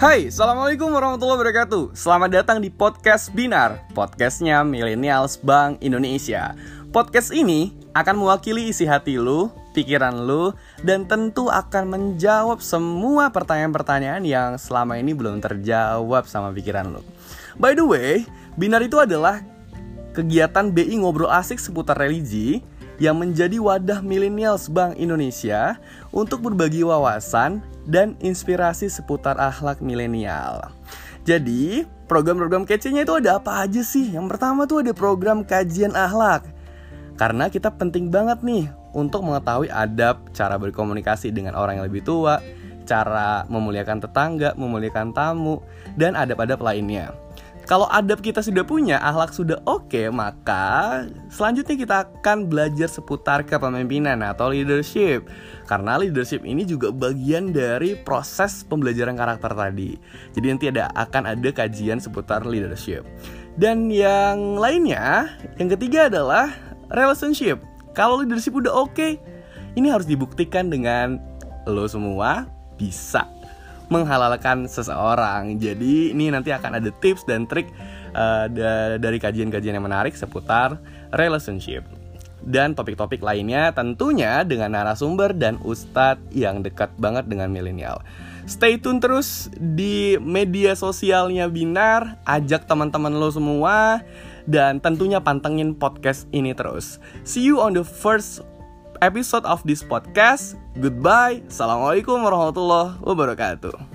Hai, Assalamualaikum warahmatullahi wabarakatuh. Selamat datang di Podcast Binar Podcastnya Millennials Bank Indonesia. Podcast ini akan mewakili isi hati lu, pikiran lu Dan tentu akan menjawab semua pertanyaan-pertanyaan yang selama ini belum terjawab sama pikiran lu. By the way, Binar itu adalah kegiatan BI ngobrol asik seputar religi yang menjadi wadah millennials Bank Indonesia untuk berbagi wawasan dan inspirasi seputar akhlak milenial. Jadi, program-program kecenya itu ada apa aja sih? Yang pertama tuh ada program kajian akhlak. Karena kita penting banget nih untuk mengetahui adab, cara berkomunikasi dengan orang yang lebih tua, cara memuliakan tetangga, memuliakan tamu, dan adab-adab lainnya. Kalau adab kita sudah punya, akhlak sudah oke, maka selanjutnya kita akan belajar seputar kepemimpinan atau leadership. Karena leadership ini juga bagian dari proses pembelajaran karakter tadi. Jadi nanti ada akan ada kajian seputar leadership. Dan yang lainnya, yang ketiga adalah relationship. Kalau leadership udah oke, ini harus dibuktikan dengan lo semua bisa menghalalkan seseorang. Jadi ini nanti akan ada tips dan trik uh, dari kajian-kajian yang menarik seputar relationship. Dan topik-topik lainnya tentunya dengan narasumber dan ustadz yang dekat banget dengan milenial. Stay tune terus di media sosialnya Binar, ajak teman-teman lo semua dan tentunya pantengin podcast ini terus. See you on the first episode of this podcast. Goodbye. Assalamualaikum warahmatullahi wabarakatuh.